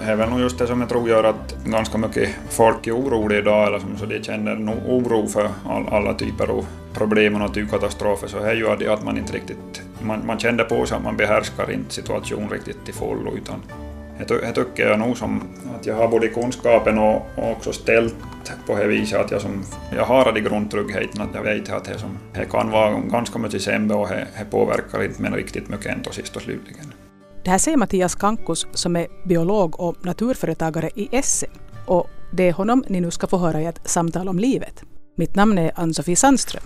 Det är väl nog just det som jag tror gör att ganska mycket folk är oroliga idag, eller som så de känner nog oro för all, alla typer av problem och naturkatastrofer, så är ju det att man inte riktigt, man, man känner på sig att man behärskar inte situationen riktigt till fullo, utan det tycker jag nog som att jag har både kunskapen och, och också ställt på det viset att jag, som, jag har den grundtryggheten att jag vet att det, som, det kan vara ganska mycket sämre och det, det påverkar inte men riktigt mycket ändå sist och slutligen. Det här säger Mattias Kankus som är biolog och naturföretagare i Esse. Och det är honom ni nu ska få höra i ett samtal om livet. Mitt namn är Ann-Sofie Sandström.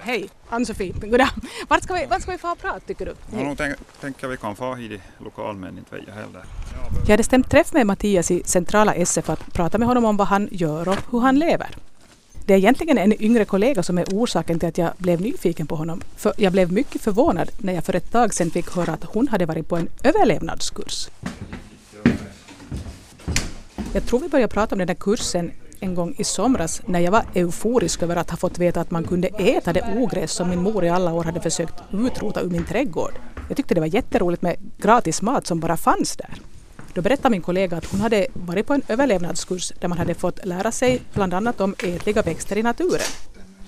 Hej, Ann-Sofie. Goddag. Vart ska vi, vart ska vi få prata tycker du? Ja, nog tänker tänk vi kan få hit i lokal men inte jag heller. Jag hade stämt träff med Mattias i centrala SF för att prata med honom om vad han gör och hur han lever. Det är egentligen en yngre kollega som är orsaken till att jag blev nyfiken på honom. För jag blev mycket förvånad när jag för ett tag sedan fick höra att hon hade varit på en överlevnadskurs. Jag tror vi började prata om den där kursen en gång i somras när jag var euforisk över att ha fått veta att man kunde äta det ogräs som min mor i alla år hade försökt utrota ur min trädgård. Jag tyckte det var jätteroligt med gratis mat som bara fanns där. Då berättade min kollega att hon hade varit på en överlevnadskurs där man hade fått lära sig bland annat om ätliga växter i naturen.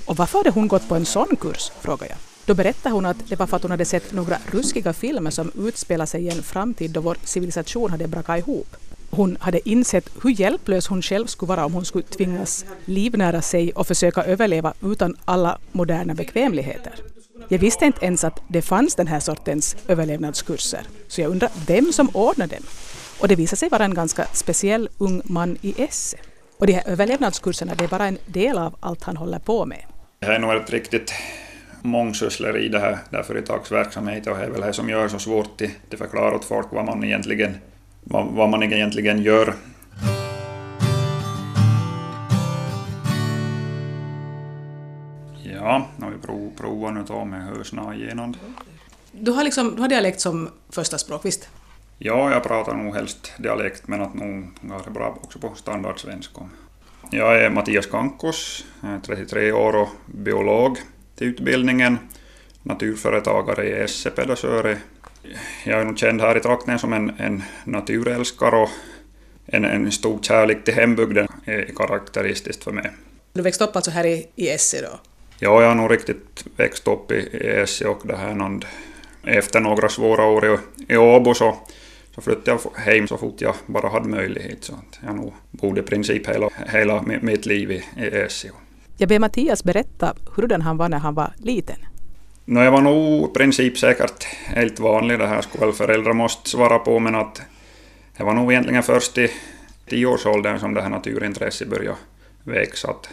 Och varför hade hon gått på en sån kurs? frågade jag. Då berättade hon att det var för att hon hade sett några ruskiga filmer som utspelar sig i en framtid då vår civilisation hade brakat ihop. Hon hade insett hur hjälplös hon själv skulle vara om hon skulle tvingas livnära sig och försöka överleva utan alla moderna bekvämligheter. Jag visste inte ens att det fanns den här sortens överlevnadskurser, så jag undrar vem som ordnade dem. Och det visade sig vara en ganska speciell ung man i Esse. Och de här överlevnadskurserna, det är bara en del av allt han håller på med. Det här är nog ett riktigt mångsyssleri det här, det här företagsverksamheten och det är väl det som gör det så svårt att förklara åt folk vad man egentligen, vad, vad man egentligen gör. Ja, har vi prov, provat nu ta med hörsna igenom. Du har, liksom, du har dialekt som första språk, visst? Ja, jag pratar nog helst dialekt, men att nog det bra också på standardsvenska. Jag är Mattias Kankos, 33 år och biolog till utbildningen, naturföretagare i Esse Pedasöre. Jag är nog känd här i trakten som en, en naturälskare och en, en stor kärlek till hembygden är karaktäristiskt för mig. Du växte upp alltså här i, i Esse då? Ja, jag har nog riktigt växt upp i, i Esse och det här någon, efter några svåra år i, i Åbo så så flyttade jag hem så fort jag bara hade möjlighet. Så att jag nog bodde i princip hela, hela mitt liv i, i. Jag ber Mattias berätta hurdan han var när han var liten. No, jag var nog i princip säkert helt vanlig, det här skulle väl föräldrar måste svara på, men att det var nog egentligen först i tioårsåldern som det här naturintresset började växa. Att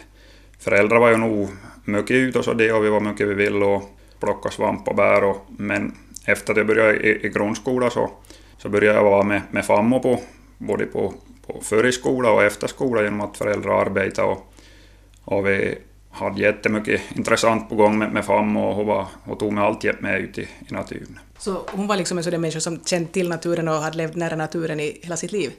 föräldrar var ju nog mycket ute och så det och vi var mycket vi ville och plocka svamp och bär och, men efter att jag började i, i grundskolan så så började jag vara med, med FAMMO på, både på, på förskola och efterskola genom att föräldrar arbetade och, och vi hade jättemycket intressant på gång med, med FAMMO och hon, var, hon tog mig alltid med ut i, i naturen. Så hon var liksom en sån människa som kände till naturen och hade levt nära naturen i hela sitt liv?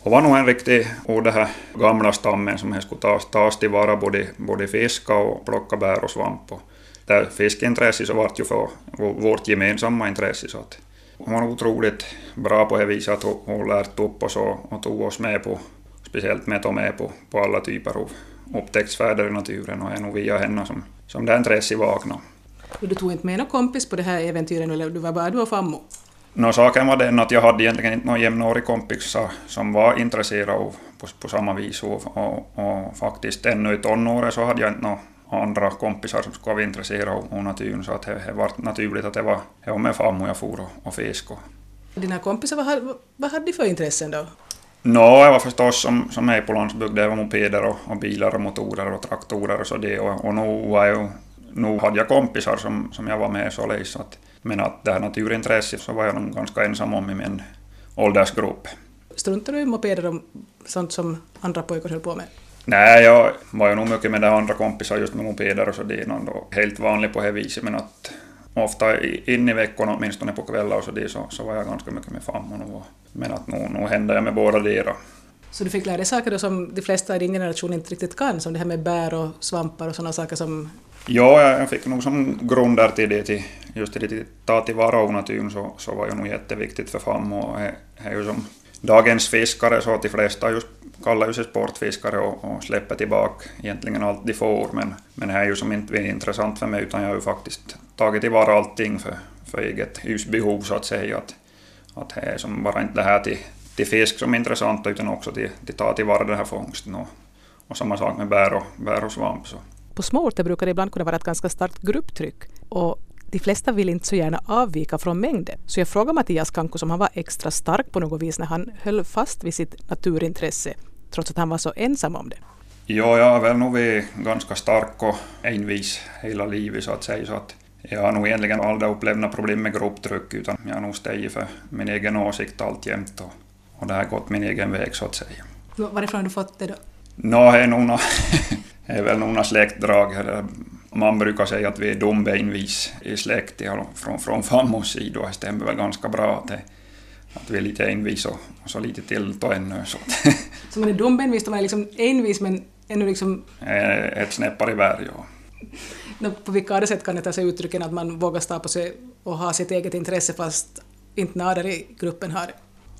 Hon var nog en riktig, och det här gamla stammen som skulle tas, tas tillvara både, både fiska och plocka bär och svamp. Och där fiskintresset så vart ju för vårt gemensamma intresse så att hon var otroligt bra på det viset att hon, hon lärt upp oss och, och tog oss med på, speciellt med att med på, på alla typer av upptäcktsfärder i naturen och är nog via henne som, som det intresset vaknade. Du tog inte med någon kompis på det här äventyret eller du var bara du och Fammo? No, saken var den att jag hade egentligen inte någon jämnårig kompis som var intresserad av på, på samma vis och, och, och faktiskt ännu i tonåren så hade jag inte någon andra kompisar som skulle vara intresserade av, naturen så att det, det var naturligt att det var, det var med farmor jag for och, och fiskade. Dina kompisar, vad, vad hade de för intressen då? Nå, no, jag var förstås som, som är på landsbygden, det var mopeder och, och, bilar och motorer och traktorer och så det och, och nu, var jag, nu hade jag kompisar som, som jag var med således att men att det här naturintresset så var jag nog ganska ensam om i min åldersgrupp. Struntar du i mopeder och sånt som andra pojkar höll på med? Nej, jag var ju nog mycket med de andra kompisar just med mopeder och så det är helt vanligt på det viset men att ofta in i veckorna åtminstone på kvällar och så det så, så var jag ganska mycket med fammon och men att nog, nog hände jag med båda deras. Så du fick lära dig saker då som de flesta i din generation inte riktigt kan, som det här med bär och svampar och sådana saker som... Ja, jag fick nog som grunder till det, till, just det till ta tillvara naturen så, så var ju nog jätteviktigt för fam och är ju som dagens fiskare så de flesta just kallar ju sig sportfiskare och, och släpper tillbaka egentligen allt de får men, men det är ju som inte är intressant för mig utan jag har ju faktiskt tagit tillvara allting för, för eget husbehov så att säga. Att, att det är som bara inte det här till till fisk som är intressant utan också till, till ta tillvara den här fångsten. Och, och samma sak med bär och, bär och svamp. Så. På små orter brukar det ibland kunna vara ett ganska starkt grupptryck och de flesta vill inte så gärna avvika från mängden. Så jag frågade Mattias Kanko som han var extra stark på något vis när han höll fast vid sitt naturintresse trots att han var så ensam om det. Ja, jag har väl nog varit ganska stark och envis hela livet så att säga. Så att jag har nog egentligen aldrig upplevt några problem med grupptryck utan jag har nog stegit för min egen åsikt alltjämt. Och och det har gått min egen väg så att säga. Varifrån har du fått det då? Nå, det är, några, det är väl några släktdrag. Man brukar säga att vi är dumbenvis i släkt från, från farmors sida och det stämmer väl ganska bra att, det, att vi är lite envis och, och så lite till då ännu. Så, så man är dumbenvis, man är liksom envis men ännu liksom... Ett snäppare värre, ja. På vilka andra sätt kan det ta sig uttrycken att man vågar stå på sig och ha sitt eget intresse fast inte några i gruppen har det?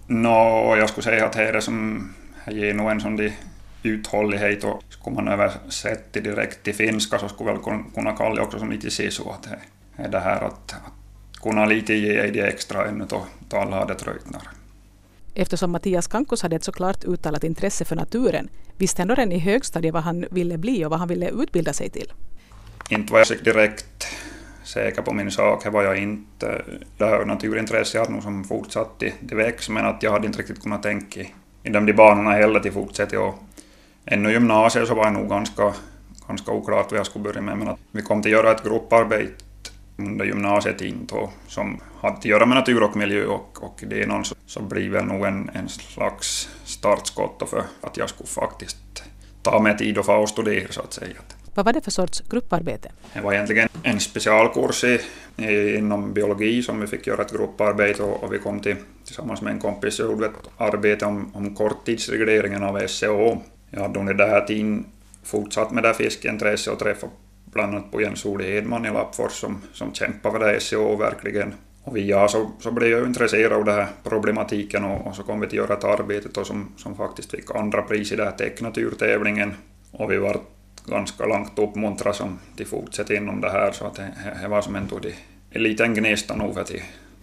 Nå, jag skulle säga att det är det som ger nog en sån uthållighet och skulle man översätta direkt till finska så skulle väl kunna kalla det också som lite sisu att det är det här att, att kunna lite ge det extra ännu då, hade tröttnar. Eftersom Mattias Kankos hade ett så klart uttalat intresse för naturen visste han då redan i högstadiet vad han ville bli och vad han ville utbilda sig till. Inte var jag direkt säker på min sak. Det var jag inte. Det här naturintresset hade nog som fortsatt till väx, men att jag hade inte riktigt kunnat tänka i de banorna heller till fortsätta. Och ännu gymnasiet så var det nog ganska, ganska oklart vad jag skulle börja med, men att vi kom till att göra ett grupparbete under gymnasiet in då, som hade att göra med natur och miljö och, och det är någon så, så blir väl nog en, en slags startskott för att jag skulle faktiskt ta mig tid och få studera så att säga. Vad var det för sorts grupparbete? Det var egentligen en specialkurs i, inom biologi som vi fick göra ett grupparbete och, och vi kom till, tillsammans med en kompis och gjorde ett arbete om, om korttidsregleringen av SCO. Jag hade under det här tiden fortsatt med det fiskeintresse och träffat bland annat på Jens Ole Edman i Lappfors som, som kämpar för det SCO verkligen. Och via så, så blev jag intresserad av den här problematiken och, och, så kom vi till göra ett arbete som, som faktiskt fick andra pris i den här tecknaturtävlingen. Och vi var ganska långt uppmuntra som de fortsätter inom det här så att det, det var som en, en liten gnista nog för att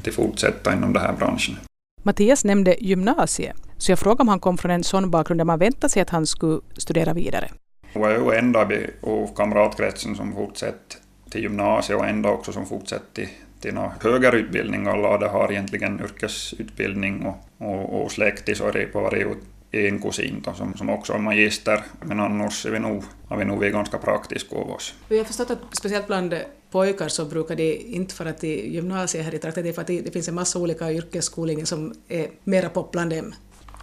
de fortsätta inom den här branschen. Mattias nämnde gymnasiet, så jag frågade om han kom från en sån bakgrund där man väntade sig att han skulle studera vidare. Jag är ju enda av kamratkretsen som fortsatt till gymnasiet och enda också som fortsatt till, till högre utbildning. Alla har egentligen yrkesutbildning och, och, och släkt så är på varje en kusin då, som, som också är magister, men annars är vi nog, har vi nog ganska praktiska av oss. Jag har förstått att speciellt bland pojkar så brukar det inte för att till gymnasiet här i trakten, det är för att det finns en massa olika yrkesskolningar som är mera pop bland dem.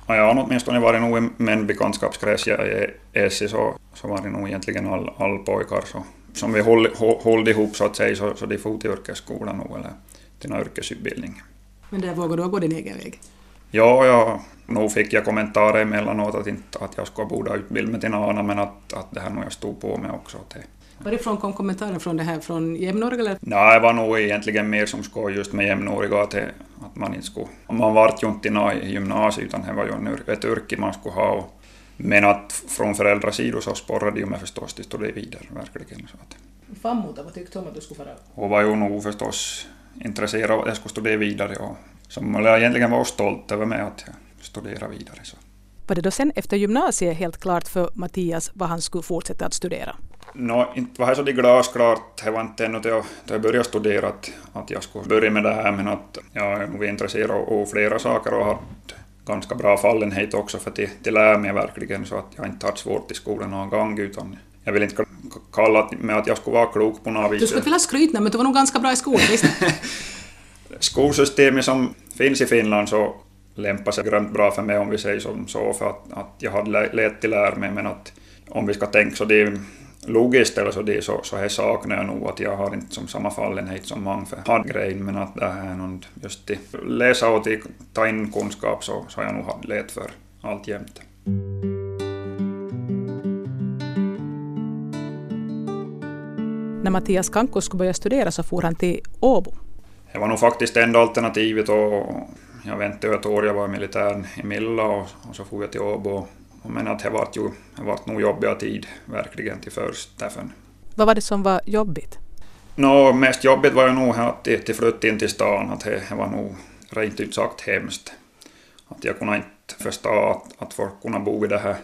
Ja, jag har åtminstone varit nog med en bekantskapskrets jag är SI så, så var det nog egentligen all, all pojkar så, som vi håll, håll, ihop så att säga så, så de får till yrkesskolan nog eller till någon yrkesutbildning. Men där vågar du gå din egen väg? Ja, ja, nog fick jag kommentarer emellanåt att, inte, att jag skulle borde utbilda mig till något annat, men att, att det här nog jag stod på med också. Att det, Varifrån kom kommentaren? Från det här från jämnåriga? Eller? Nej, det var nog egentligen mer som skoj just med jämnåriga, att, det, att man inte skulle... Man vart ju inte i gymnasiet, utan det var ju ett yrke man skulle ha. Och, men att från föräldrasidan så sporrade ju mig förstås till studera vidare, verkligen. Så att. Fammota, vad tyckte du om att du skulle fara? Hon var ju nog förstås intresserad av att jag skulle studera vidare. Och, som jag egentligen var stolt över mig att jag studera vidare. Så. Var det då sen efter gymnasiet helt klart för Mattias vad han skulle fortsätta att studera? No, inte var det så glasklart. Det var inte ännu då jag började studera att, att jag skulle börja med det här, men att jag är nog intresserad av flera saker och har ganska bra fallenhet också för att till lära mig verkligen så att jag inte har svårt i skolan någon gång utan jag vill inte kalla mig att jag skulle vara klok på något vis. Du skulle vilja skryta men du var nog ganska bra i skolan, visst? Skolsystemet som finns i Finland så lämpar sig bra för mig om vi säger som så, för att, att jag hade lätt till lära mig, men att om vi ska tänka så det är logiskt eller så det så, så här saknar jag nog att jag har inte som samma fallenhet som många för handgrejen, men att det här är någon just till läsa och till ta in kunskap så, så har jag nog haft lätt för allt jämt. När Mattias Kanko skulle börja studera så for han till Åbo. Det var nog faktiskt enda alternativet och jag väntade ett år, jag var i militären i Milla och, och så for jag till Åbo. Men att det vart ju, det vart nog jobbiga tid verkligen till först därför. Vad var det som var jobbigt? Nå, mest jobbigt var ju nog att till flytta in till stan, att det, det var nog rent ut sagt hemskt. Att jag kunde inte förstå att, att folk kunde bo i de här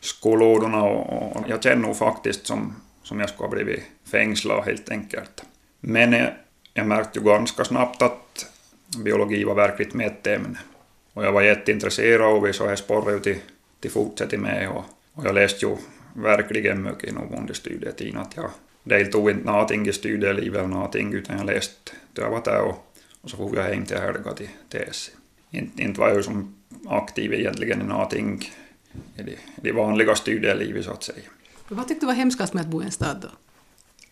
skolorna och, och jag känner nog faktiskt som, som jag skulle ha blivit fängslad helt enkelt. Men jag, jag märkte ju ganska snabbt att biologi var verkligt mitt ämne. Och jag var jätteintresserad och vi så här sporrade till, till fortsätta med och, och jag läste ju verkligen mycket nog under studietiden. Att jag deltog inte någonting i studielivet eller någonting utan jag läste jag var där och, och så får jag hem till helga till, till. Inte, inte var jag som aktiv egentligen i någonting i det, det vanliga studielivet så att säga. Vad tyckte du var hemskast med att bo i en stad då?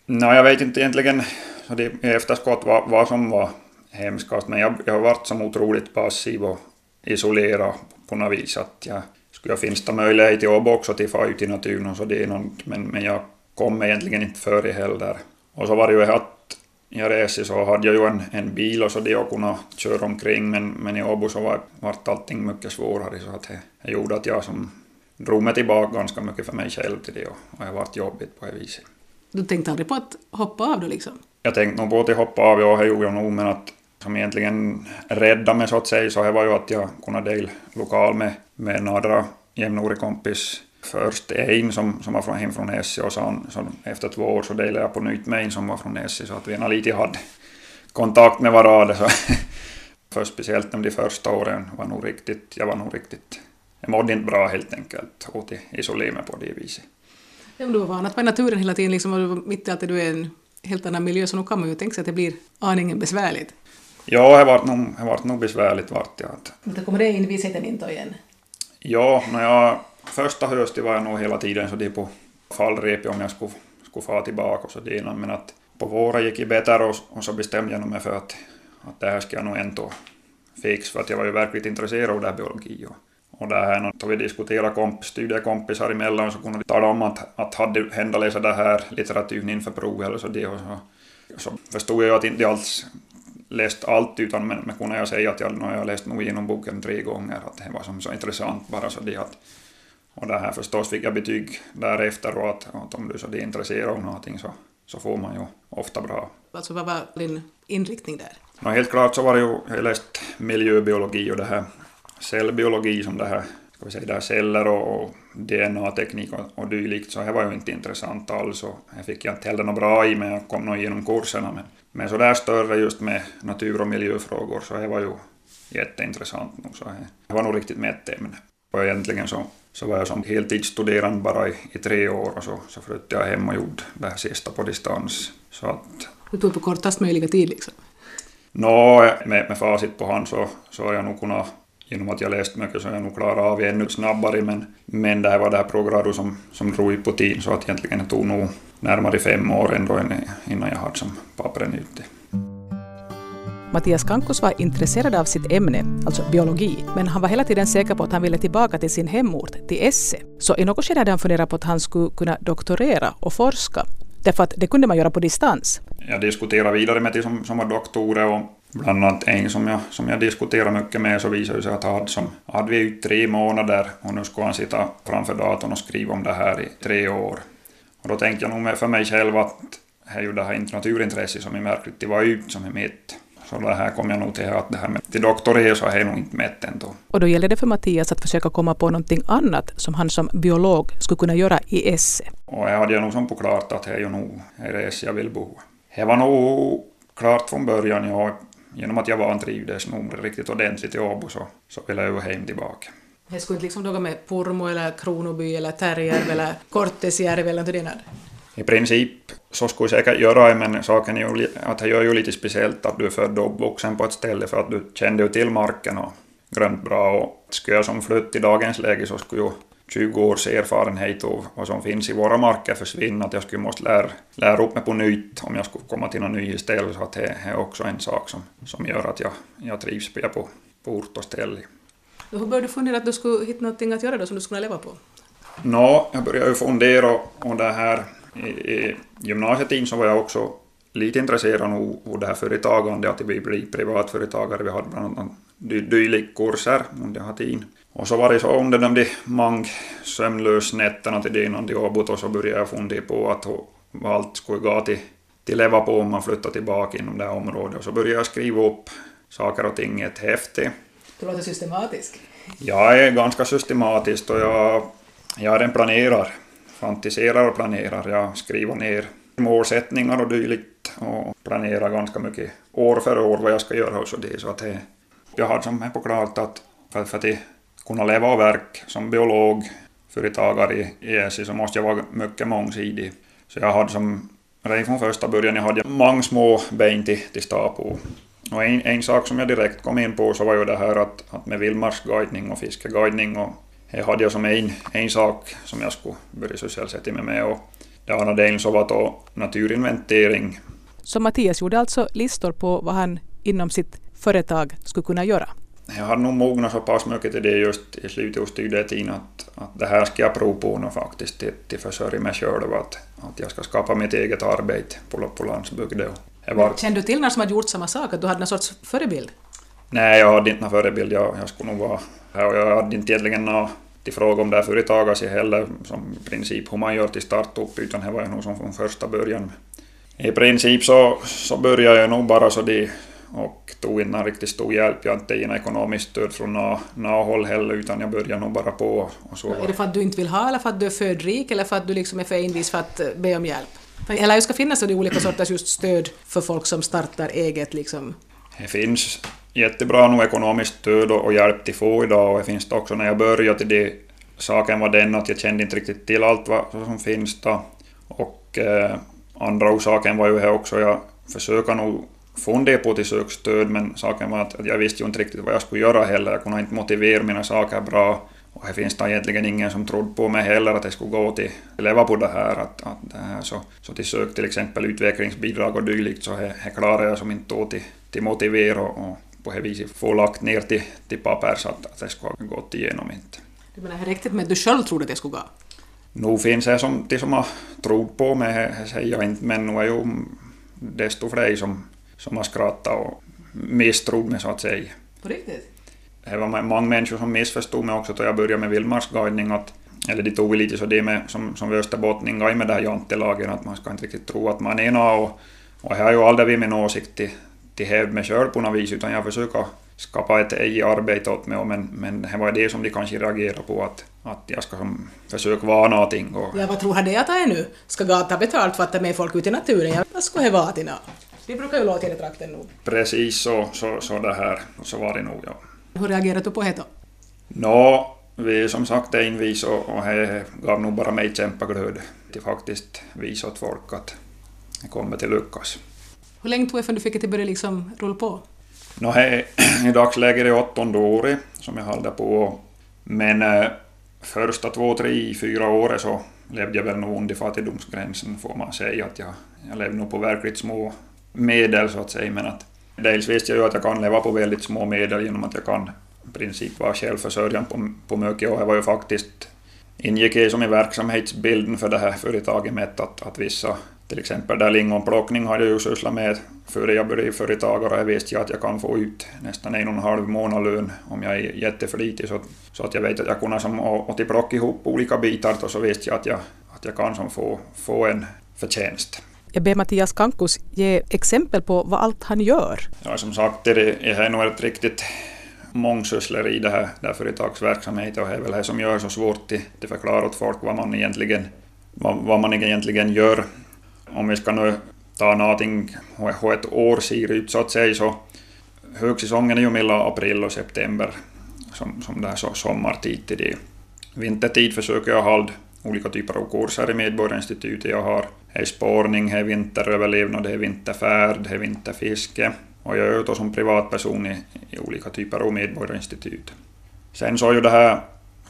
Nej, jag vet inte egentligen så det, i efterskott vad, vad som var hemskast, men jag, jag har varit som otroligt passiv och isolerad på något vis. Att jag skulle finnas det möjlighet till jobb också till att få ut i naturen och så det är något, men, men jag kom egentligen inte före heller. Och så var det ju att jag reste så hade jag ju en, en bil och så det jag kunde köra omkring men, men i Åbo så var, var allting mycket svårare så att det, det gjorde att jag som drog mig tillbaka ganska mycket för mig själv till det och, och det vart jobbigt på det viset. Du tänkte aldrig på att hoppa av då liksom? Jag tänkte nog på att hoppa av, ja det gjorde jag nog men att som egentligen räddade mig så att säga så det var ju att jag kunde dela lokal med, med en andra jämnårig kompis först en som, som var från, hem från Essie och sen, så efter två år så delade jag på nytt med en som var från Essie så att vi lite hade kontakt med varandra. Så för speciellt de första åren var nog riktigt, jag var nog riktigt, jag mådde inte bra helt enkelt och isolerade mig på det viset. Ja, du var van att vara i naturen hela tiden liksom, och mitt i allt är du i en helt annan miljö så nu kan man ju tänka sig att det blir aningen besvärligt. Ja, det vart nog, det vart nog besvärligt vart. Att... Men kommer det in visheten inte igen? Ja, när jag första hösten var jag nog hela tiden så det på fallrepet om jag skulle, skulle få tillbaka och så det men att på våren gick det bättre och, och, så bestämde jag mig för att, att det här ska jag nog ändå fixa för att jag var ju verkligen intresserad av det här biologi och, och det här när vi diskuterade komp, studiekompisar emellan så kunde vi tala om att, att hade hända läsa det här litteraturen inför provet eller så det och så, så förstod jag att inte alls läst allt utan men, men kunde jag säga att jag, nu har jag läst nog igenom boken tre gånger att det var som så intressant bara så det att och det här förstås fick jag betyg därefter och att, att om du så är intresserad av någonting så, så får man ju ofta bra. Alltså vad var din inriktning där? No, helt klart så var det ju, jag läst miljöbiologi och det här cellbiologi som det här, ska vi säga, det här celler och, och DNA-teknik och, och dylikt, så det var ju inte intressant alls och jag fick inte heller något bra i mig, jag kom nog igenom kurserna men, men så där större just med natur och miljöfrågor så det var ju jätteintressant nog så det var nog riktigt med ett ämne. Och egentligen så så var jag som heltidsstuderande bara i, i tre år och så, så flyttade jag hem och gjorde det här sista på distans. Så att, du tog på kortast möjliga tid liksom? Nå, med, med facit på hand så, så har jag nog kunnat, genom att jag läst mycket så har jag nog klarat av ännu snabbare men, men det här var det här programmet som, som drog ut på tiden så att egentligen det tog nog närmare fem år ändå innan jag hade som pappren ute. Mattias Kankos var intresserad av sitt ämne, alltså biologi, men han var hela tiden säker på att han ville tillbaka till sin hemort, till Esse. Så i något skede hade han funderat på att han skulle kunna doktorera och forska, därför att det kunde man göra på distans. Jag diskuterade vidare med de som, som var doktorer och bland annat en som jag, som jag diskuterade mycket med så visade det sig att hade, som, hade vi ut tre månader och nu skulle han sitta framför datorn och skriva om det här i tre år. Och då tänkte jag nog för mig själv att det är ju det här naturintresset som är märkligt, det var ut som är mitt. Så det här kom jag nog till att det här med till doktorera så är jag nog inte mätt ändå. Och då gällde det för Mattias att försöka komma på någonting annat som han som biolog skulle kunna göra i esse. Och jag hade nog som på klart att det är ju nog är esse jag vill bo. Det var nog klart från början, ja, genom att jag vantrivdes nog riktigt ordentligt i Åbo så, så ville jag ju hem tillbaka. Det skulle inte liksom något med Pormo eller Kronoby eller Tärjärv eller Kortesjärv eller något sådant? I princip så skulle jag säkert göra men saken är ju att det gör ju lite speciellt att du är född och uppvuxen på ett ställe för att du kände ju till marken och grönt bra och skulle jag som flytt i dagens läge så skulle ju 20 års erfarenhet av vad som finns i våra marker försvinna, att jag skulle måste lära, lära upp mig på nytt om jag skulle komma till något nytt ställe, så att det är också en sak som, som gör att jag, jag trivs på, på ort och ställe. Hur började du fundera att du skulle hitta någonting att göra då som du skulle leva på? Nå, jag började ju fundera och det här i, i gymnasietiden så var jag också lite intresserad av det här företagandet, att vi blir privatföretagare. Vi hade bland annat dylik kurser under den här tiden. Och så var det så under de många sömnlösa nätterna till det innan de och så började jag fundera på att allt skulle gå till, till leva på om man flyttar tillbaka inom det här området. Och så började jag skriva upp saker och ting i ett häfte. Du låter systematisk. Jag är ganska systematisk och jag, jag är en planerare. Fantiserar och planerar. Jag skriver ner målsättningar och dylikt och planerar ganska mycket år för år vad jag ska göra och så det. Så att det, jag har som på klart att för, för att kunna leva och verka som biolog, företagare i ESI så måste jag vara mycket mångsidig. Så jag hade som, redan från första början, jag hade många små ben till, till stå på. Och en, en sak som jag direkt kom in på så var ju det här att, att med vildmarksguidning och fiskeguidning och det hade jag som en, en sak som jag skulle börja sysselsätta mig med och det andra delen så var då naturinventering. Så Mattias gjorde alltså listor på vad han inom sitt företag skulle kunna göra? Jag hade nog mognat så pass mycket till det just i slutet av studietiden att, att det här ska jag prova på nu faktiskt till, till försörja mig själv, att, att jag ska skapa mitt eget arbete på, på landsbygden. Var... Kände du till någon som hade gjort samma sak, att du hade någon sorts förebild? Nej, jag hade inte någon förebild, jag, jag skulle nog vara här och jag hade inte egentligen någon till fråga om det här företaget sig heller som princip hur man gör till startup, utan det var jag nog som från första början. I princip så, så började jag nog bara så det och tog inte riktigt stor hjälp. Jag hade inte gett ekonomiskt stöd från något håll heller, utan jag började nog bara på. Och så. Är det för att du inte vill ha, eller för att du är född rik, eller för att du liksom är för envis för att be om hjälp? Eller det ska finnas det olika sorters just stöd för folk som startar eget liksom? Det finns jättebra nu ekonomiskt stöd och hjälp till få idag och det finns det också när jag började till det. Saken var den att jag kände inte riktigt till allt vad som finns då. Och eh, andra orsaken var ju här också, jag försöker nog fundera på till sökstöd men saken var att jag visste ju inte riktigt vad jag skulle göra heller. Jag kunde inte motivera mina saker bra. Och det finns det egentligen ingen som trodde på mig heller att jag skulle gå till leva på det här. Att, att det här så, så till sök till exempel utvecklingsbidrag och dylikt så det klarar jag som inte då till, till motivera och, och på det viset få lagt ner till, till papper så att, att det skulle ha gått igenom inte. Du menar det riktigt med att du själv trodde att det skulle gå? Nu finns det som, de som har trott på mig, säger inte, men nu är ju desto fler som som har skrattat och misstrott mig så att säga. På riktigt? Det var många människor som missförstod mig också då jag började med vildmarksguidning. Att, eller de tog lite så det med, som, som österbottningar med det här jantelagen, att man ska inte riktigt tro att man är något. Och, och jag har ju aldrig vid min åsikt till, till hävd mig själv på något vis, utan jag försöker skapa ett eget arbete åt mig. Men, men det var det som de kanske reagerade på, att, att jag ska försöka vara någonting. Och... Ja, vad tror han det att jag är nu? Ska gata betalt för att ta med folk ut i naturen? Ja, vad ska det vara till? Det brukar ju låta i trakten nog. Precis så, så, så det här, så var det nog ja. Hur reagerade du på det då? Nå, vi som sagt är envis och, och det gav nog bara mig kämpaglöd till faktiskt visa åt folk att det kommer till lyckas. Hur länge tog det för du fick det börja liksom rulla på? No, hej, I dagsläget är det åttonde året som jag håller på. Men eh, första två, tre, fyra åren så levde jag väl nog under fattigdomsgränsen får man säga. att Jag, jag levde nog på verkligt små medel så att säga, men att dels visste jag ju att jag kan leva på väldigt små medel genom att jag kan i princip vara självförsörjande på, på mycket och det var ju faktiskt ingick i som i verksamhetsbilden för det här företaget med att, att vissa, till exempel där lingonplockning hade jag ju sysslat med före jag började i företag och jag visste att jag kan få ut nästan en och en halv månad lön om jag är jätteflitig så, så att jag vet att jag kunde som plocka ihop olika bitar och så visste jag att jag, att jag kan som få, få en förtjänst. Jag ber Mattias Kankus ge exempel på vad allt han gör. Ja, som sagt, det är nog ett riktigt mångsyssleri det här, det här företagsverksamheten och det är väl det som gör så svårt att förklara åt folk vad man egentligen, vad, vad man egentligen gör. Om vi ska nu ta någonting hur ett år ser ut så att säga så högsäsongen är ju mellan april och september som, som det här så sommartid till det. Vintertid försöker jag hålla olika typer av kurser i Medborgarinstitutet. Jag har är spårning, är vinteröverlevnad, är vinterfärd, är vinterfiske. Och jag är ute som privatperson i, i olika typer av medborgarinstitut. Sen så är ju det här,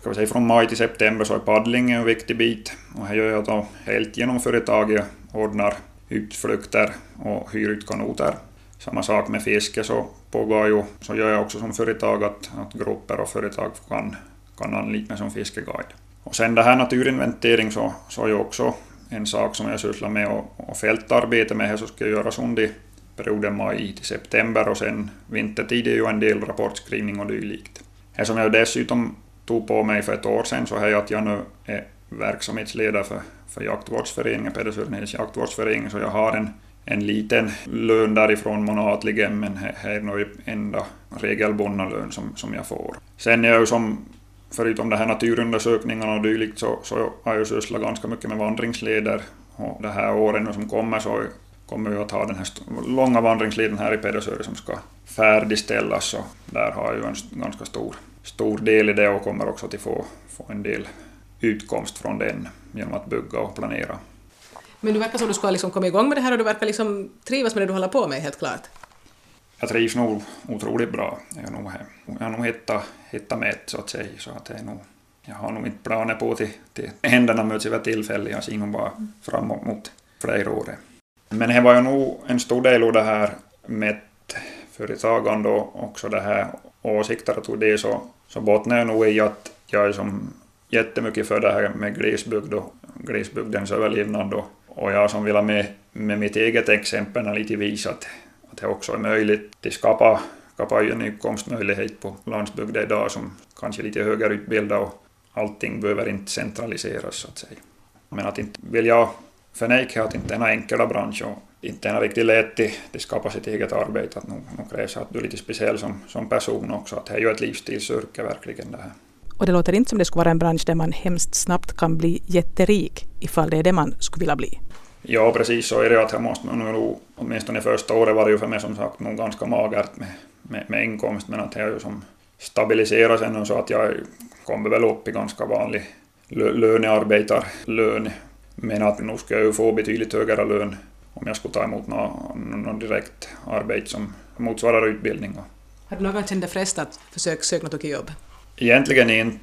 ska vi säga från maj till september så är paddling en viktig bit. Och här gör jag då helt genom företaget, ordnar utflykter och hyr ut kanoter. Samma sak med fiske så pågår ju, så gör jag också som företag att, att grupper och företag kan, kan anlita som fiskeguide. Och sen det här naturinventering så, så är ju också en sak som jag sysslar med och, och fältarbete med, så ska göras under perioden maj till september och sen vintertid är ju en del rapportskrivning och dylikt. Här som jag dessutom tog på mig för ett år sedan så är att jag nu är verksamhetsledare för, för jaktvårdsföreningen, Pedersörenheds jaktvårdsförening, så jag har en, en liten lön därifrån månatligen, men det är nog enda regelbundna lön som, som jag får. Sen är jag ju som, förutom de här naturundersökningarna och dylikt, så, så har jag sysslat ganska mycket med vandringsleder. Och det här åren som kommer så kommer vi att ha den här långa vandringsleden här i Pedersöre som ska färdigställas, och där har jag ju en ganska stor, stor del i det och kommer också att få, få en del utkomst från den genom att bygga och planera. Men du verkar som du ska liksom komma igång med det här och du verkar liksom trivas med det du håller på med helt klart. Jag trivs nog otroligt bra. Jag har nog, jag har nog hittat, hittat med så att säga. Så att är nog, jag har nog inte planer på till, till händerna möts vid tillfälle. Jag ser nog bara framåt mot flera år. Men det var ju nog en stor del av det här med företagande och också det här åsikter och det så, så bottnar jag nog i att jag är som jättemycket för det här med glesbygd och glesbygdens överlevnad och, och jag som vill ha med, med mitt eget exempel lite visa att, att det också är möjligt att skapa, skapa en utkomstmöjlighet på landsbygden idag som kanske är lite högre utbildad och allting behöver inte centraliseras så att säga. Men att inte vill jag förneka att inte en enkla bransch och inte är riktigt lätt att skapa sitt eget arbete. Att nog, nog krävs att du är lite speciell som, som person också. Att det är ju ett livsstilsyrke verkligen det här. Och det låter inte som det skulle vara en bransch där man hemskt snabbt kan bli jätterik ifall det är det man skulle vilja bli. Ja, precis så är det. Att jag måste nog, åtminstone första året var det ju för mig som sagt nog ganska magert med, med, med inkomst, men att det har ju som stabiliserat sig så att jag kommer väl upp i ganska vanlig lönearbetarlön. Men att nu ska jag ju få betydligt högre lön om jag skulle ta emot något, något direkt arbete som motsvarar utbildning. Har du någon gång känt dig frestad att försöka söka något jobb? Egentligen inte.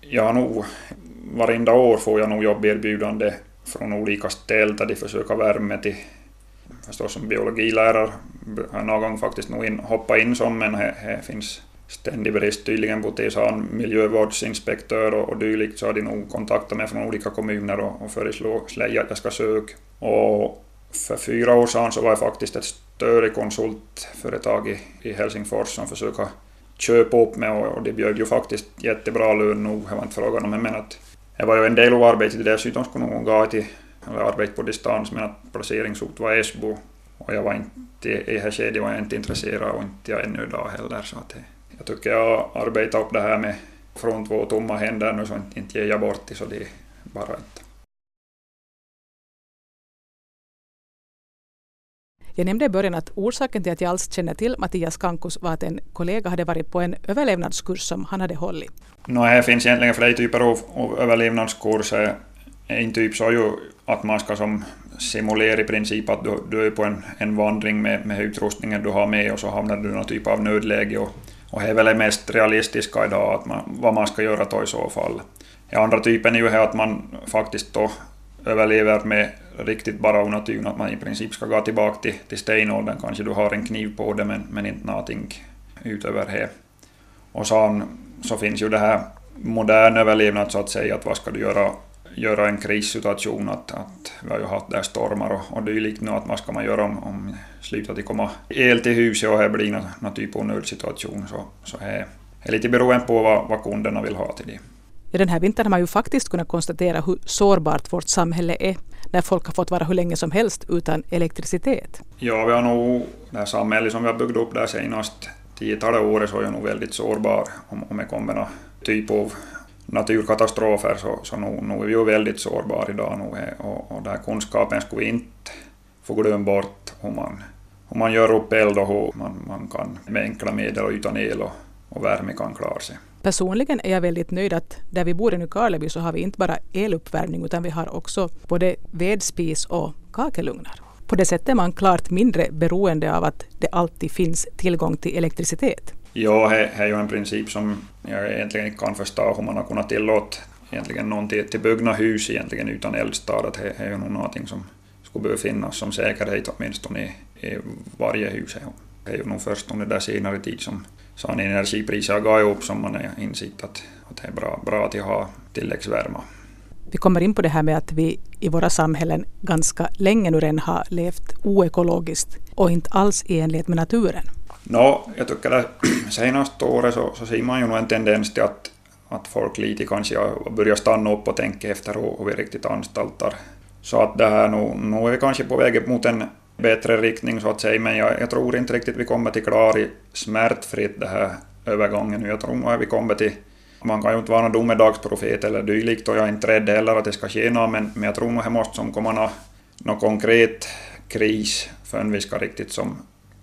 Jag har nog, varenda år får jag nog jobberbjudande från olika ställen där de försöker värma till förstås som biologilärare har jag någon gång faktiskt nog in, hoppat in som men det finns ständig brist. Tydligen på TSAN miljövårdsinspektör och, och dylikt så har de nog kontaktat mig från olika kommuner och, och föreslagit att jag ska söka. Och för fyra år sedan så var jag faktiskt ett större konsultföretag i, i Helsingfors som försökte köpa upp mig och, och det bjöd ju faktiskt jättebra lön nog, det var inte frågan om, men att det var ju en del av arbetet dessutom skulle någon gå till, eller arbete på distans, men att placeringsort var Esbo. Och jag var inte, i det här skedet var jag inte intresserad och inte jag ännu idag heller så att jag tycker jag arbetar upp det här med från två tomma händer nu så inte, ger jag bort det så det bara inte. Jag nämnde i början att orsaken till att jag alls känner till Mattias Kankus var att en kollega hade varit på en överlevnadskurs som han hade hållit. No, här finns egentligen flera typer av, av överlevnadskurser. En typ så är ju att man ska som simulera i princip att du, du är på en, en vandring med, med utrustningen du har med och så hamnar du i någon typ av nödläge. Och, och det är väl det mest realistiska idag, att man, vad man ska göra då i så fall. Den andra typen är ju att man faktiskt då överlever med riktigt bara av att man i princip ska gå tillbaka till, till stenåldern. Kanske du har en kniv på det men, men inte någonting utöver det. Och sen så finns ju det här modern överlevnad så att säga, att vad ska du göra, göra en krissituation, att, att vi har ju haft där stormar och, och dylikt nu, att vad ska man göra om, om slutar att komma el till huset och det blir någon, någon typ av nödsituation så, så är det lite beroende på vad, vad kunderna vill ha till det. Ja, den här vintern har man ju faktiskt kunnat konstatera hur sårbart vårt samhälle är när folk har fått vara hur länge som helst utan elektricitet. Ja, vi har nog, det här samhället som vi har byggt upp där senast tiotalet år så är jag nog väldigt sårbar om, om det kommer någon typ av naturkatastrofer så, så nog, nog är vi ju väldigt sårbara idag nu och, och den kunskapen skulle vi inte få glömma bort hur man, hur man gör upp eld och hur man, man kan med enkla medel och utan el och, och värme kan klara sig. Personligen är jag väldigt nöjd att där vi bor i Nykarleby så har vi inte bara eluppvärmning utan vi har också både vedspis och kakelugnar. På det sättet är man klart mindre beroende av att det alltid finns tillgång till elektricitet. Ja, det är ju en princip som jag egentligen inte kan förstå hur man har kunnat tillåta egentligen någon till, till byggna hus egentligen utan eldstad. Det är ju nog någonting som skulle behöva finnas som säkerhet åtminstone i, i varje hus. Det är ju nog först under den senare tid som sån energipriser har gått upp som man har insett att, att det är bra, bra att ha tilläggsvärme. Vi kommer in på det här med att vi i våra samhällen ganska länge nu redan har levt oekologiskt och inte alls i enlighet med naturen. No, jag tycker att senaste året så, så ser man ju nog en tendens till att, att folk lite kanske börjar stanna upp och tänka efter hur vi riktigt anstaltar. Så att det här nu, nu är vi kanske på väg mot en bättre riktning så att säga, men jag, jag tror inte riktigt vi kommer till klar i smärtfritt det här övergången. Jag tror nog vi kommer till man kan ju inte vara någon domedagsprofet eller dylikt och jag är inte rädd heller att det ska ske något, men, men jag tror nog det måste som komma någon, någon konkret kris förrän vi ska riktigt som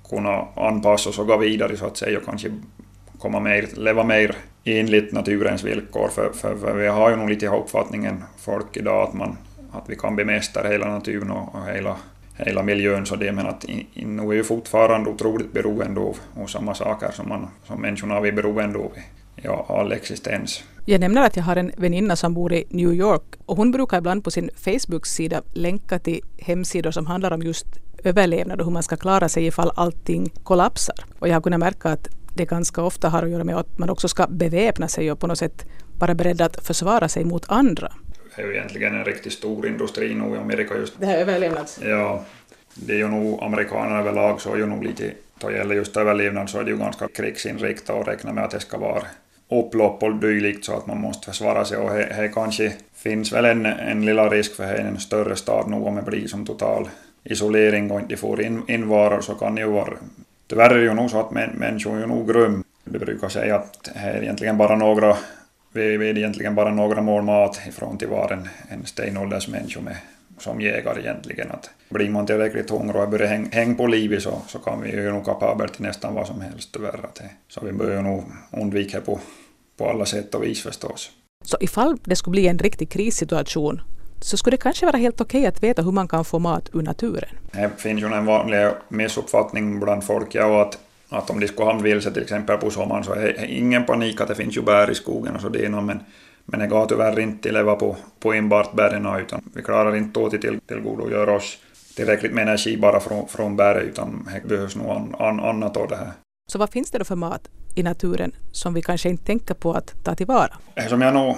kunna anpassa oss och gå vidare så att säga och kanske komma mer, leva mer enligt naturens villkor. För, för, för vi har ju nog lite uppfattningen folk idag att, man, att vi kan bemästra hela naturen och, och hela, hela miljön så det men att nu är ju fortfarande otroligt beroende av, av samma saker som, man, som människorna är beroende av ja, all existens. Jag nämner att jag har en väninna som bor i New York och hon brukar ibland på sin Facebook-sida länka till hemsidor som handlar om just överlevnad och hur man ska klara sig ifall allting kollapsar. Och jag har kunnat märka att det ganska ofta har att göra med att man också ska beväpna sig och på något sätt vara beredd att försvara sig mot andra. Det är ju egentligen en riktigt stor industri nu i Amerika just. Det här överlevnads... Ja, det är ju nog amerikanerna överlag så är ju nog lite, då gäller just överlevnad så är det ju ganska krigsinriktat och räkna med att det ska vara upplopp och dylikt så att man måste försvara sig och det kanske finns väl en, en lilla risk för en större stad nu om det blir som total isolering och inte får in, in varor så kan det ju vara... Tyvärr är det ju nog så att män, människor är ju nog grym. Vi brukar säga att här är egentligen bara några vi är egentligen bara några mål mat ifrån till var en, en stenåldersmänniska med, som jägare egentligen. Att blir man tillräckligt hungrig och börjar hänga häng på livet så, så kan vi ju nog kapabla till nästan vad som helst tyvärr. Att så vi bör ju nog undvika på, på alla sätt och vis förstås. Så ifall det skulle bli en riktig krissituation så skulle det kanske vara helt okej att veta hur man kan få mat ur naturen. Det finns ju en vanlig missuppfattning bland folk ja, att, att om de skulle hamna vilse till exempel på sommaren så är det ingen panik att det finns ju bär i skogen och så det men, men det går tyvärr inte att leva på, på enbart bären utan vi klarar inte att till, tillgodogöra oss tillräckligt med energi bara från, från bäret utan det behövs nog an, an, annat av det här. Så vad finns det då för mat i naturen som vi kanske inte tänker på att ta tillvara? Som jag nog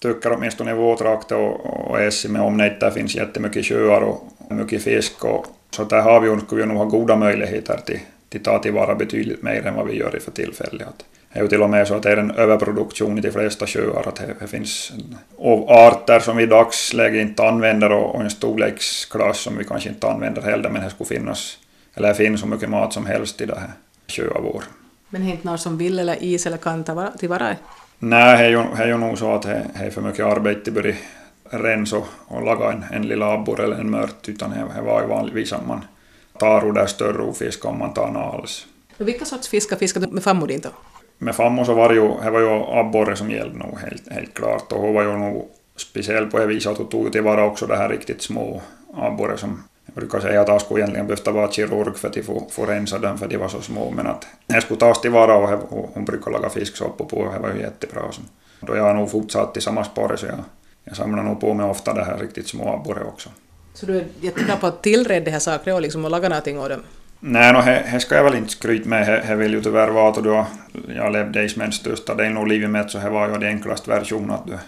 tycker åtminstone i vår trakt och, och Essi med omnejd där finns jättemycket sjöar och mycket fisk och så där har vi skulle vi nog ha goda möjligheter till, till ta tillvara betydligt mer än vad vi gör i för tillfället. Det är ju till och med så att det är en överproduktion i de flesta sjöar, att det, det finns arter som vi i dagsläget inte använder och, en storleksklass som vi kanske inte använder heller, men det skulle finnas, eller det finns så mycket mat som helst i det här sjöar vår. Men det är inte någon som vill eller is eller kan ta tillvara Nej, det är ju, det är ju nog så att det, är för mycket arbete att börja rensa och laga en, en lilla abborre eller en mört, utan det, det var ju vanligtvis att man tar ur där större fisk om man tar något alls. Vilka sorts fiskar fiskar du med fammo din då? Med fammo så var det ju, det var ju abborre som gällde nog helt, helt klart och hon var ju nog speciell på det viset att hon tog tillvara också det här riktigt små abborre som jag brukar säga att jag skulle egentligen behövt vara kirurg för att få, få rensa dem för de var så små men att det skulle tas tillvara och hon brukar laga fisksoppa på och det var ju jättebra. Då jag har nog fortsatt i samma spår så jag, jag samlar nog på mig ofta det här riktigt små abborre också. Så du är jättebra på att tillreda de här sakerna och liksom och laga någonting av dem? Nej, no, det ska jag väl inte skryta med. Det vill ju tyvärr vara att då jag levde i Smens största del av livet med så det var ju det enklaste versionen att du,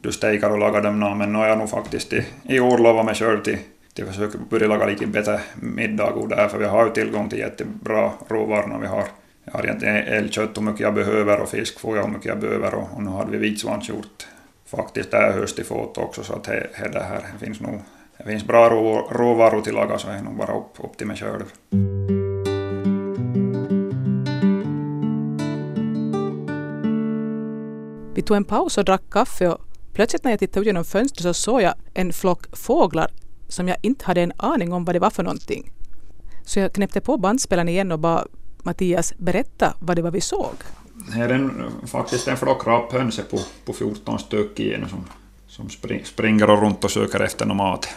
du stekar och lagar dem. Men nu har jag nog faktiskt i, i år lovat mig själv till till försöker börja laga lite bättre middag och där, för vi har ju tillgång till jättebra råvaror. Vi har, jag har egentligen älgkött hur mycket jag behöver och fisk får jag hur mycket jag behöver och, och nu hade vi vitsvanshjort faktiskt där höst i fåt också så att det, he, det här finns nog det finns bra rå, råvaror till laga så det är nog bara upp, upp till mig själv. Vi tog en paus och drack kaffe och plötsligt när jag tittade ut genom fönstret så såg jag en flock fåglar som jag inte hade en aning om vad det var för någonting. Så jag knäppte på bandspelaren igen och bad Mattias berätta vad det var vi såg. Det är en, faktiskt en flock raphönser på, på 14 stycken igen som, som spring, springer och runt och söker efter någon mat.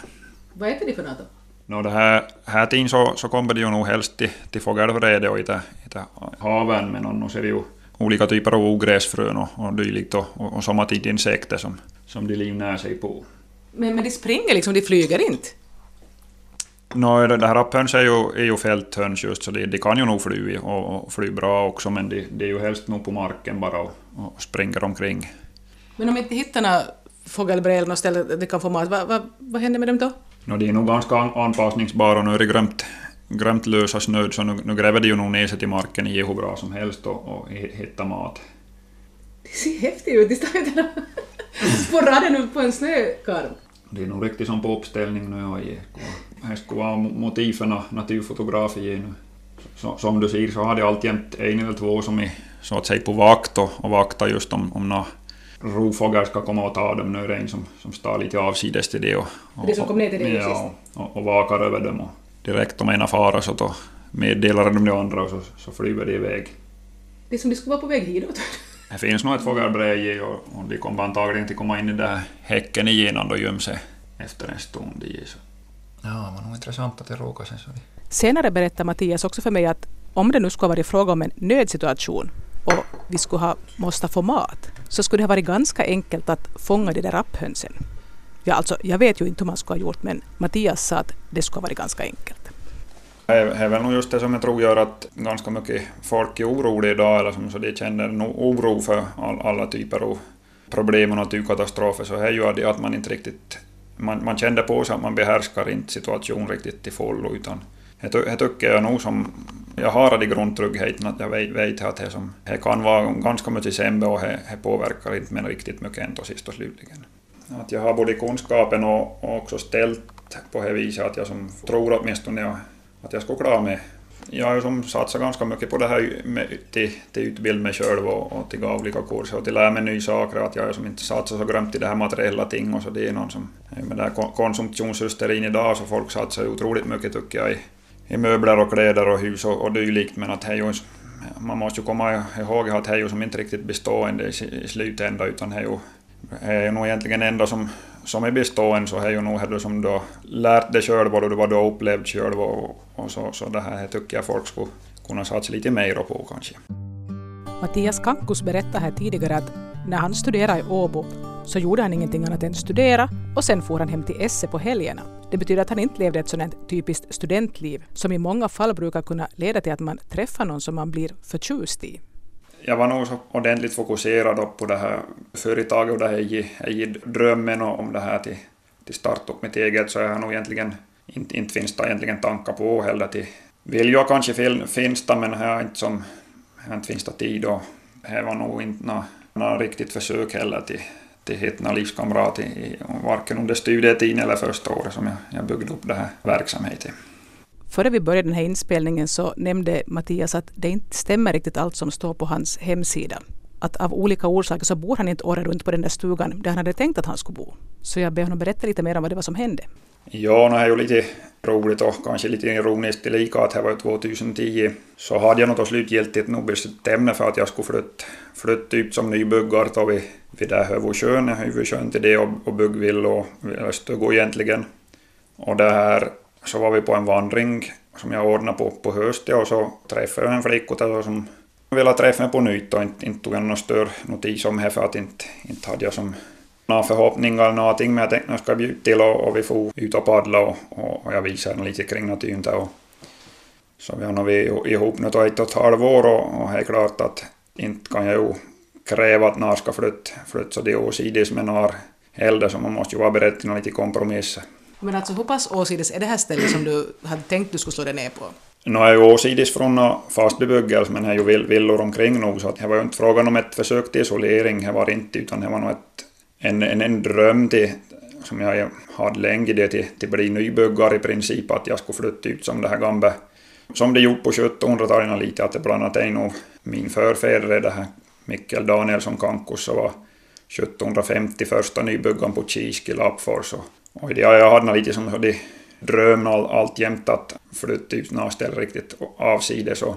Vad äter de för något då? No, det här, här tiden så, så kommer de ju nog helst till, till fågelvrede och i det, haven, men annars är det ju olika typer av ogräsfrön och, och dylikt och, och, och sommartid insekter som, som de livnär sig på. Men, men de springer liksom, de flyger inte? No, det här rapphöns är ju, är ju fälthöns just, så de, de kan ju nog fly och, och fly bra också, men de, de är ju helst nog på marken bara och, och springer omkring. Men om inte hittar några fågelbräl något ställe där de kan få mat, vad, vad, vad händer med dem då? No, de är nog ganska anpassningsbara och nu är det grömt, grömt lösa snöd, så nu, nu gräver de ju nog ner sig till marken i hur bra som helst och, och hittar mat. Det ser häftigt ut, de står ju där på raden på en snökarm. Det är nog riktigt som på uppställning nu och det skulle vara motiv för naturfotografi nu. Så, som du ser så har de alltjämt en eller två som är så att säga på vakt och, och vaktar just om, om några rovfåglar ska komma och ta dem. Nu är det en som, som står lite avsides till det. Och, och, det som kom ner till dig ja, och, och vakar över dem. Och direkt om ena fara så då meddelar de de andra och så, så flyger de iväg. Det är som de skulle vara på väg hitåt. Det finns nog ett fågelbräge och, och de kommer antagligen att komma in i den där häcken igen och gömma sig efter en stund. I, så. Ja, det var nog intressant att det råkade sig så. Senare berättar Mattias också för mig att om det nu skulle ha varit fråga om en nödsituation och vi skulle ha måste få mat, så skulle det ha varit ganska enkelt att fånga de där rapphönsen. Ja, alltså, jag vet ju inte hur man skulle ha gjort, men Mattias sa att det skulle ha varit ganska enkelt. Det är väl nog just det som jag tror gör att ganska mycket folk är oroliga idag, eller som så de känner nog oro för all, alla typer av problem och naturkatastrofer, så är ju det att man inte riktigt... Man, man känner på sig att man behärskar inte situationen riktigt till fullo, utan det tycker jag nog som... Jag har det grundtryggheten att jag vet, vet att det, som, det kan vara ganska mycket sämre och det, det påverkar inte men riktigt mycket ändå sist och slutligen. Att jag har både kunskapen och, och också ställt på det viset att jag som tror åtminstone att jag skulle klara mig. Jag har ju som satsat ganska mycket på det här med, till, till utbilda mig själv och, och till olika kurser och till lära mig nya saker. Att jag har som inte satsat så grömt i det här materiella ting och så det är någon som... Med det här konsumtionshysterin idag så folk satsar otroligt mycket tycker jag i, i möbler och kläder och hus och, och dylikt men att ju, man måste ju komma ihåg att det är ju som inte riktigt bestående i, i slutändan utan det är ju, det är ju nog egentligen enda som som är bestående så är ju nog det som du har lärt dig själv och vad du har upplevt själv och, och så, så det här tycker jag folk skulle kunna satsa lite mer på kanske. Mattias Kankus berättade här tidigare att när han studerade i Åbo så gjorde han ingenting annat än studera och sen for han hem till Esse på helgerna. Det betyder att han inte levde ett sådant typiskt studentliv som i många fall brukar kunna leda till att man träffar någon som man blir förtjust i jag var nog så ordentligt fokuserad på det här företaget och det här i, drömmen om det här till, till start upp mitt eget så jag har nog egentligen inte, inte finns det egentligen tankar på heller till vill jag kanske finns det men här har inte som här inte finns det tid och det var nog inte något, något riktigt försök heller till till hitta livskamrat livskamrater i, varken under studietiden eller första året som jag, jag byggde upp den här verksamheten. Före vi började den här inspelningen så nämnde Mattias att det inte stämmer riktigt allt som står på hans hemsida. Att av olika orsaker så bor han inte året runt på den där stugan där han hade tänkt att han skulle bo. Så jag ber honom berätta lite mer om vad det var som hände. Ja, det är ju lite roligt och kanske lite ironiskt lika att det var 2010 så hade jag något slutgiltigt nog bestämt för att jag skulle flytta, flytta ut typ som nybyggare då vid, vid där Hövosjön, huvudsjön till det och, och byggvill och stugor egentligen. Och det här så var vi på en vandring som jag ordnade på, på hösten och så träffade jag en flicka som ville träffa mig på nytt och inte, inte tog jag någon större notis om det för att inte, inte hade jag som några förhoppningar eller någonting men jag tänkte att jag ska bjuda till och, och vi får ut och paddla och, och, och jag visade henne lite kring naturen där. Och, så vi har nog ihop nu ett och ett halvår och, och det är klart att inte kan jag ju kräva att några ska flytta, flytta så det är åsides med några äldre så man måste ju vara beredd till lite kompromisser. Men alltså hur pass åsides är det här stället som du hade tänkt du skulle slå dig ner på? Nu är ju åsides från fast bebyggelse men det är ju villor omkring nog så att det var ju inte frågan om ett försök till isolering, det var inte utan det var nog ett, en, en, en dröm till, som jag hade länge det till, till bli nybyggare i princip att jag skulle flytta ut som det här gamla som det gjort på 1700-talet lite att det bland annat är nog min förfäder det här Mikkel Danielsson Kankus så var 1750 första nybyggaren på Kiski Lappfors och det, jag hade lite som det dröm all, alltjämt att flytta typ ut några riktigt avsides. Och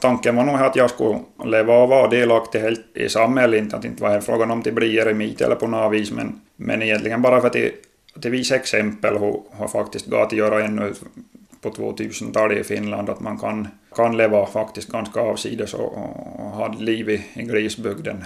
tanken var nog att jag skulle leva och vara delaktig helt i samhället, inte att det inte var frågan om att bli eremit eller på något vis, men, men egentligen bara för att det, att det visar exempel hur, hur faktiskt går att göra ännu på 2000-talet i Finland, att man kan, kan leva faktiskt ganska avsides och, och, och ha liv i, i grisbygden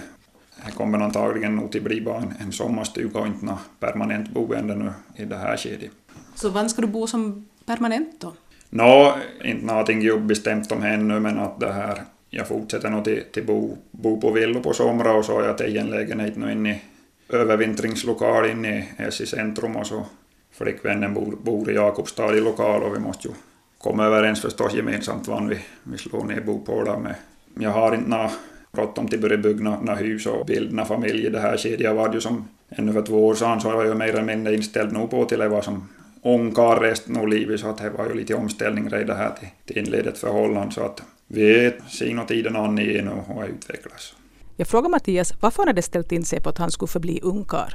det kommer antagligen nog att bli bara en, en sommarstuga och inte något permanent boende nu i det här skedet. Så var ska du bo som permanent då? Nå, inte någonting bestämt om ännu, men att det här, jag fortsätter nog till, till bo, bo på villo på somrar och så har jag till en lägenhet nu inne i övervintringslokal inne i SI centrum och så flickvännen bor, bor i Jakobstad i lokal och vi måste ju komma överens förstås gemensamt vad vi, vi slår ner bopålar med. Jag har inte något bråttom till börja bygga några hus och bilda familj i det här skedet. Jag var ju som ännu för två år sedan så var jag mer eller mindre inställd nog på till att vara som ungkarl resten av livet så att det var ju lite omställning redan här till, till inleda ett förhållande så att vi ser nog tiden an igen och, utvecklas. Jag frågar Mattias varför han hade ställt in sig på att han skulle förbli ungkarl.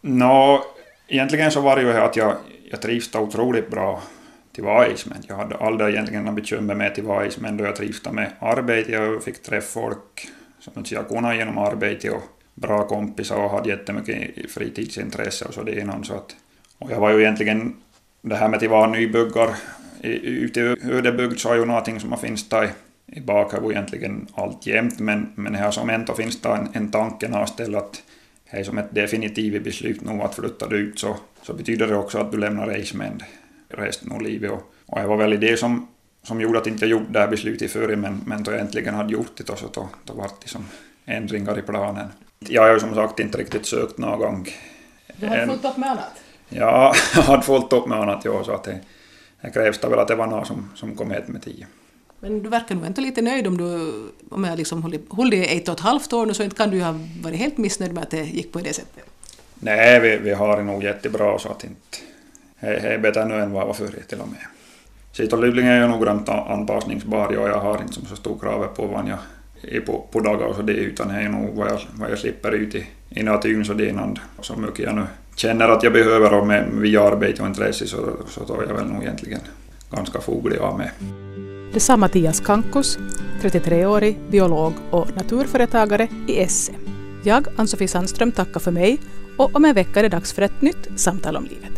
Nå, egentligen så var det ju att jag, jag trivs otroligt bra till Vais, men jag hade aldrig egentligen några bekymmer med till Vais, men då jag trivs med arbete, jag fick träffa folk som jag kunde genom arbete och bra kompisar och hade jättemycket fritidsintresse och så det innan så att och jag var ju egentligen det här med att vara nybyggar ute i ödebygd så är ju någonting som har finns där i bakhuvudet egentligen alltjämt men, men här som ändå finns det en, en tanke ställer att det är som ett definitivt beslut nu att flytta ut så, så betyder det också att du lämnar Reismend resten av livet. Och, och det var väl det som, som gjorde att inte jag gjorde det här beslutet före men, men då jag äntligen hade gjort det så då, då var det som ändringar i planen. Jag har ju som sagt inte riktigt sökt någon gång. Du har fullt upp med annat? Ja, jag hade fullt upp med annat, ja, så att det, det krävs det väl att det var någon som, som kom hit med tio. Men du verkar nog inte lite nöjd om du om jag liksom hållit i ett och ett halvt år nu så inte kan du ju ha varit helt missnöjd med att det gick på det sättet. Nej, vi, vi har det nog jättebra så att inte... Det är bättre nu än vad var förr till och med. Sittolivningen är ju noggrant anpassningsbar och jag har inte så stor krav på vad jag är på, på dagar och så det utan det är nog vad jag, vad jag slipper ut i, i naturen så det är så mycket jag nu känner att jag behöver och med, via arbete och intresse så, så tar jag väl nog egentligen ganska foglig av med. Det sa Mattias Kankus, 33-årig biolog och naturföretagare i Esse. Jag, Ann-Sofie Sandström, tackar för mig och om en vecka är det dags för ett nytt samtal om livet.